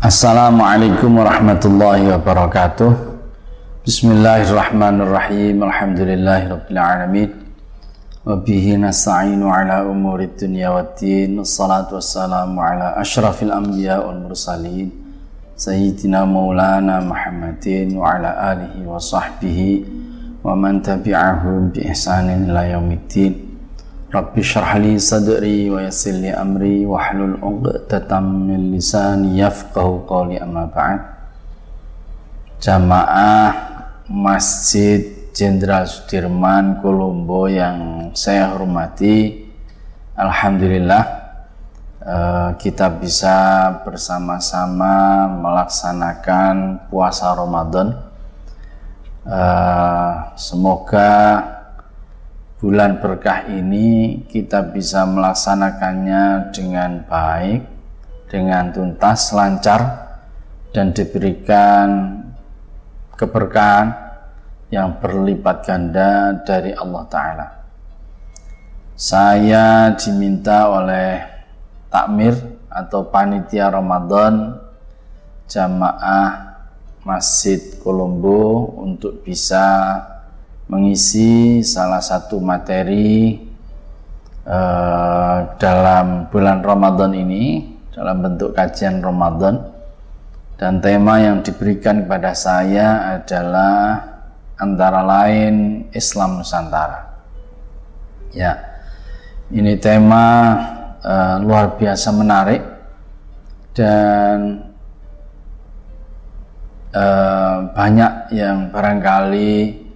Assalamualaikum warahmatullahi wabarakatuh Bismillahirrahmanirrahim Alhamdulillahirrabbilalamin Wabihi nasta'inu ala umuri dunia wa din Assalatu wassalamu ala ashrafil anbiya wal mursalin Sayyidina maulana Muhammadin Wa ala alihi wa sahbihi Wa man tabi'ahum bi ihsanin ila yaumiddin Rabbi syrah li sadri wa yassir li amri wa hlul 'uqdatam min lisani yafqahu qawli amma ba'd. Jamaah Masjid Jenderal Sudirman Kolombo yang saya hormati, alhamdulillah eh, kita bisa bersama-sama melaksanakan puasa Ramadan. Eh, semoga bulan berkah ini kita bisa melaksanakannya dengan baik, dengan tuntas, lancar, dan diberikan keberkahan yang berlipat ganda dari Allah Ta'ala. Saya diminta oleh takmir atau panitia Ramadan jamaah Masjid Kolombo untuk bisa mengisi salah satu materi uh, dalam bulan Ramadan ini dalam bentuk kajian Ramadan dan tema yang diberikan kepada saya adalah antara lain Islam Nusantara. Ya, ini tema uh, luar biasa menarik dan uh, banyak yang barangkali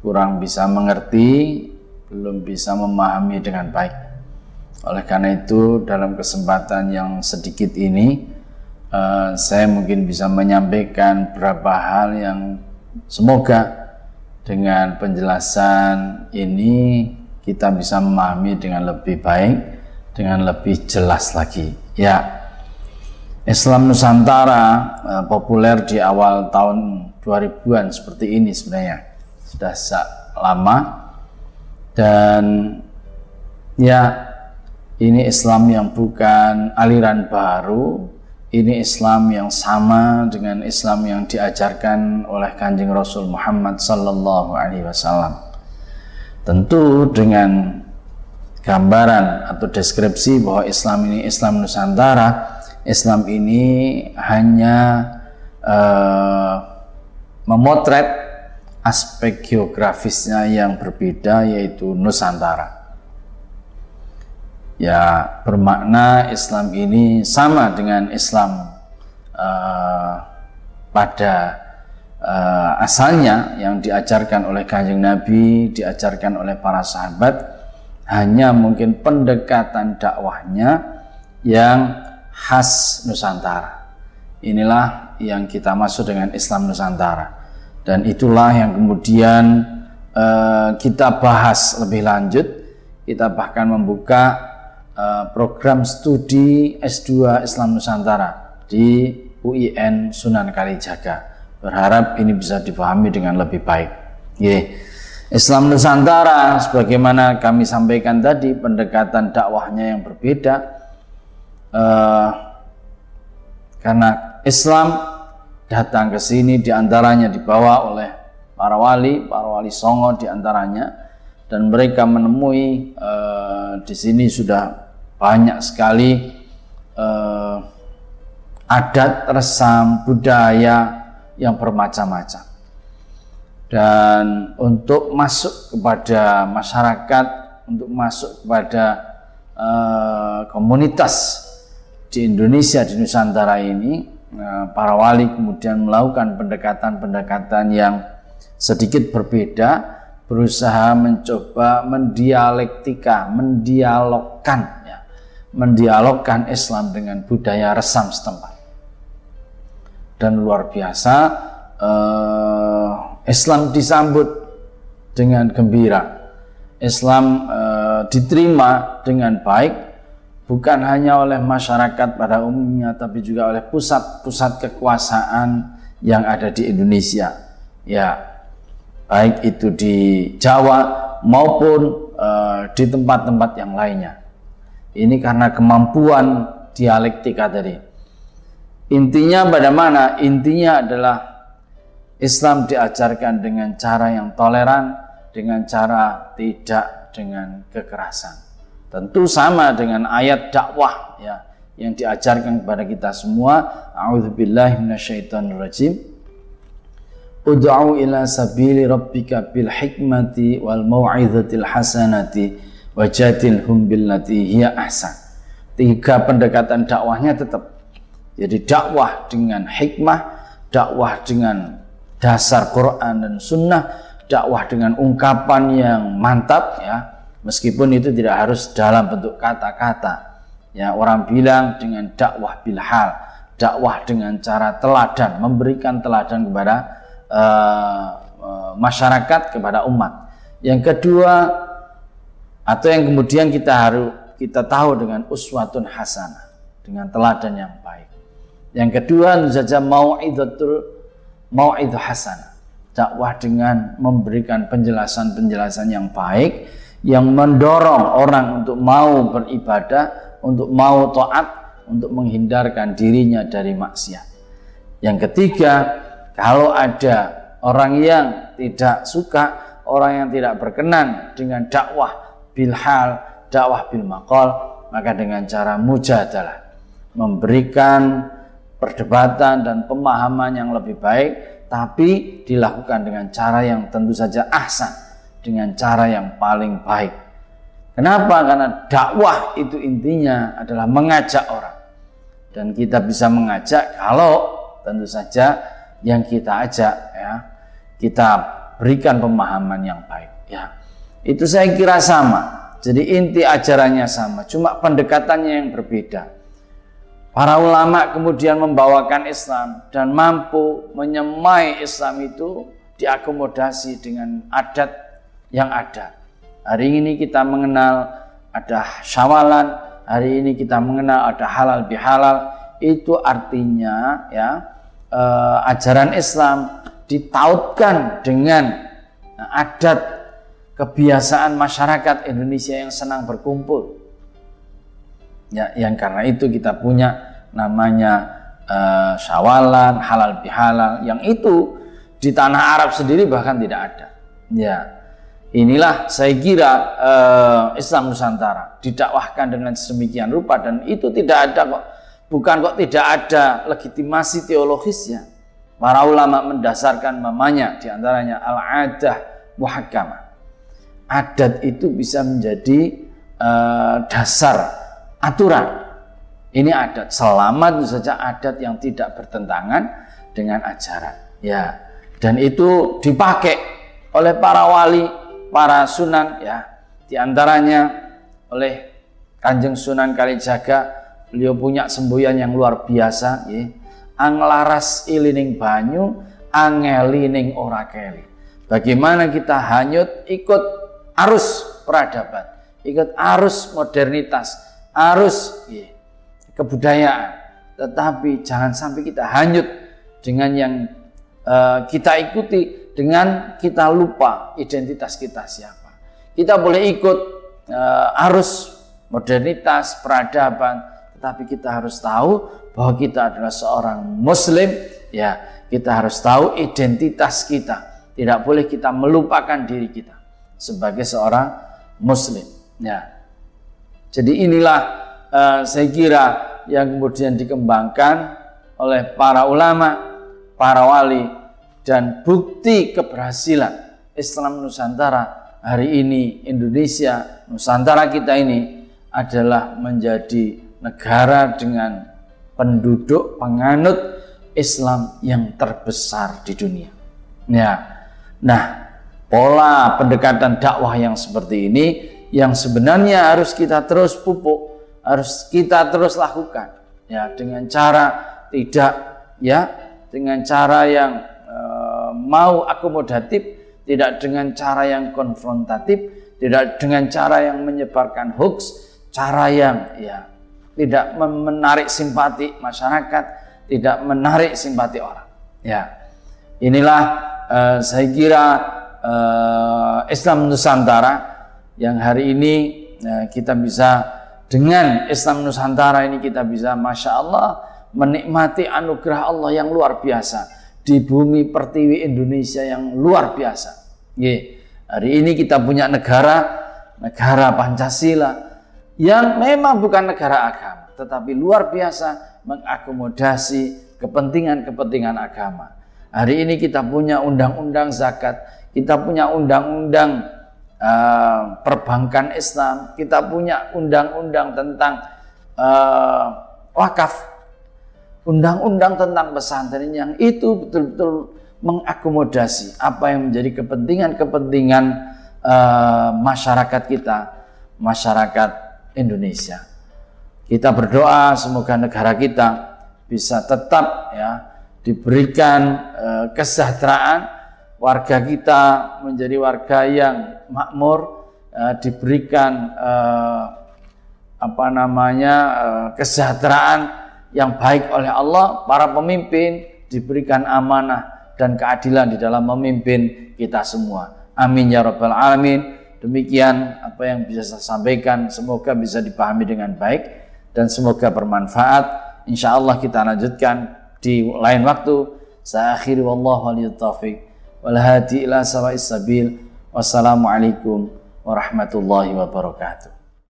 kurang bisa mengerti, belum bisa memahami dengan baik. Oleh karena itu, dalam kesempatan yang sedikit ini, uh, saya mungkin bisa menyampaikan beberapa hal yang semoga dengan penjelasan ini kita bisa memahami dengan lebih baik, dengan lebih jelas lagi. Ya, Islam Nusantara uh, populer di awal tahun 2000-an seperti ini sebenarnya sudah lama. Dan ya ini Islam yang bukan aliran baru. Ini Islam yang sama dengan Islam yang diajarkan oleh kanjeng Rasul Muhammad Sallallahu Alaihi Wasallam. Tentu dengan gambaran atau deskripsi bahwa Islam ini Islam Nusantara Islam ini hanya uh, memotret aspek geografisnya yang berbeda yaitu Nusantara. Ya bermakna Islam ini sama dengan Islam uh, pada uh, asalnya yang diajarkan oleh kanjeng Nabi, diajarkan oleh para sahabat, hanya mungkin pendekatan dakwahnya yang khas Nusantara. Inilah yang kita maksud dengan Islam Nusantara dan itulah yang kemudian uh, kita bahas lebih lanjut. Kita bahkan membuka uh, program studi S2 Islam Nusantara di UIN Sunan Kalijaga. Berharap ini bisa dipahami dengan lebih baik. Yeah. Islam Nusantara sebagaimana kami sampaikan tadi pendekatan dakwahnya yang berbeda. Uh, karena Islam datang ke sini di antaranya dibawa oleh para wali, para wali songo di antaranya dan mereka menemui uh, di sini sudah banyak sekali uh, adat, resam, budaya yang bermacam-macam. Dan untuk masuk kepada masyarakat, untuk masuk kepada uh, komunitas di Indonesia di Nusantara ini para wali kemudian melakukan pendekatan-pendekatan yang sedikit berbeda, berusaha mencoba mendialektika, mendialogkan, ya, mendialogkan Islam dengan budaya resam setempat. Dan luar biasa, eh, Islam disambut dengan gembira, Islam eh, diterima dengan baik bukan hanya oleh masyarakat pada umumnya tapi juga oleh pusat-pusat kekuasaan yang ada di Indonesia ya baik itu di Jawa maupun uh, di tempat-tempat yang lainnya ini karena kemampuan dialektika tadi Intinya pada mana? Intinya adalah Islam diajarkan dengan cara yang toleran, dengan cara tidak dengan kekerasan. Tentu sama dengan ayat dakwah ya yang diajarkan kepada kita semua. A'udzubillahi minasyaitonirrajim. Ud'u ila sabili rabbika bil hikmati wal mau'izatil hasanati wajadilhum billati hiya ahsan. Tiga pendekatan dakwahnya tetap jadi dakwah dengan hikmah, dakwah dengan dasar Quran dan Sunnah, dakwah dengan ungkapan yang mantap ya, meskipun itu tidak harus dalam bentuk kata-kata. Ya, orang bilang dengan dakwah bilhal, dakwah dengan cara teladan, memberikan teladan kepada uh, masyarakat, kepada umat. Yang kedua, atau yang kemudian kita harus kita tahu dengan uswatun hasanah, dengan teladan yang baik. Yang kedua saja mau'idatul mau'idah hasanah. Dakwah dengan memberikan penjelasan-penjelasan yang baik yang mendorong orang untuk mau beribadah, untuk mau taat, untuk menghindarkan dirinya dari maksiat. Yang ketiga, kalau ada orang yang tidak suka, orang yang tidak berkenan dengan dakwah bilhal, dakwah bil maqal, maka dengan cara mujadalah memberikan perdebatan dan pemahaman yang lebih baik tapi dilakukan dengan cara yang tentu saja ahsan dengan cara yang paling baik. Kenapa? Karena dakwah itu intinya adalah mengajak orang. Dan kita bisa mengajak kalau tentu saja yang kita ajak ya kita berikan pemahaman yang baik ya. Itu saya kira sama. Jadi inti ajarannya sama cuma pendekatannya yang berbeda. Para ulama kemudian membawakan Islam dan mampu menyemai Islam itu diakomodasi dengan adat yang ada. Hari ini kita mengenal ada syawalan, hari ini kita mengenal ada halal bihalal. Itu artinya ya eh, ajaran Islam ditautkan dengan adat kebiasaan masyarakat Indonesia yang senang berkumpul Ya, yang karena itu kita punya namanya uh, syawalan, halal bihalal, yang itu di tanah Arab sendiri bahkan tidak ada. Ya, inilah saya kira uh, Islam Nusantara didakwahkan dengan sedemikian rupa dan itu tidak ada kok, bukan kok tidak ada legitimasi teologisnya. Para ulama mendasarkan mamanya di antaranya al-adah muhakkamah. Adat itu bisa menjadi uh, dasar aturan. Ini adat. Selama itu saja adat yang tidak bertentangan dengan ajaran. Ya. Dan itu dipakai oleh para wali, para sunan ya. Di antaranya oleh Kanjeng Sunan Kalijaga, beliau punya semboyan yang luar biasa ya. Anglaras ilining banyu, angelining ora keli. Bagaimana kita hanyut ikut arus peradaban, ikut arus modernitas, arus ya, kebudayaan, tetapi jangan sampai kita hanyut dengan yang uh, kita ikuti, dengan kita lupa identitas kita siapa. Kita boleh ikut uh, arus modernitas, peradaban, tetapi kita harus tahu bahwa kita adalah seorang muslim, ya kita harus tahu identitas kita. Tidak boleh kita melupakan diri kita sebagai seorang muslim. Ya, jadi inilah uh, saya kira yang kemudian dikembangkan oleh para ulama, para wali dan bukti keberhasilan Islam Nusantara hari ini Indonesia Nusantara kita ini adalah menjadi negara dengan penduduk penganut Islam yang terbesar di dunia. Ya. Nah, pola pendekatan dakwah yang seperti ini yang sebenarnya harus kita terus pupuk, harus kita terus lakukan ya dengan cara tidak ya dengan cara yang mau akomodatif, tidak dengan cara yang konfrontatif, tidak dengan cara yang menyebarkan hoax, cara yang ya tidak menarik simpati masyarakat, tidak menarik simpati orang. Ya. Inilah e, saya kira e, Islam Nusantara yang hari ini ya, kita bisa dengan Islam Nusantara ini kita bisa Masya Allah menikmati anugerah Allah yang luar biasa di bumi pertiwi Indonesia yang luar biasa. Ye, hari ini kita punya negara, negara Pancasila yang memang bukan negara agama, tetapi luar biasa mengakomodasi kepentingan-kepentingan agama. Hari ini kita punya undang-undang zakat, kita punya undang-undang uh, perbankan Islam, kita punya undang-undang tentang uh, wakaf, undang-undang tentang pesantren yang itu betul-betul mengakomodasi apa yang menjadi kepentingan-kepentingan uh, masyarakat kita, masyarakat Indonesia. Kita berdoa semoga negara kita bisa tetap ya diberikan eh, kesejahteraan warga kita menjadi warga yang makmur eh, diberikan eh, apa namanya eh, kesejahteraan yang baik oleh Allah para pemimpin diberikan amanah dan keadilan di dalam memimpin kita semua amin ya rabbal alamin demikian apa yang bisa saya sampaikan semoga bisa dipahami dengan baik dan semoga bermanfaat Insya Allah kita lanjutkan di lain waktu. Saya akhiri wallahu waliyut taufiq wal ila sawa'is sabil. Wassalamualaikum warahmatullahi wabarakatuh.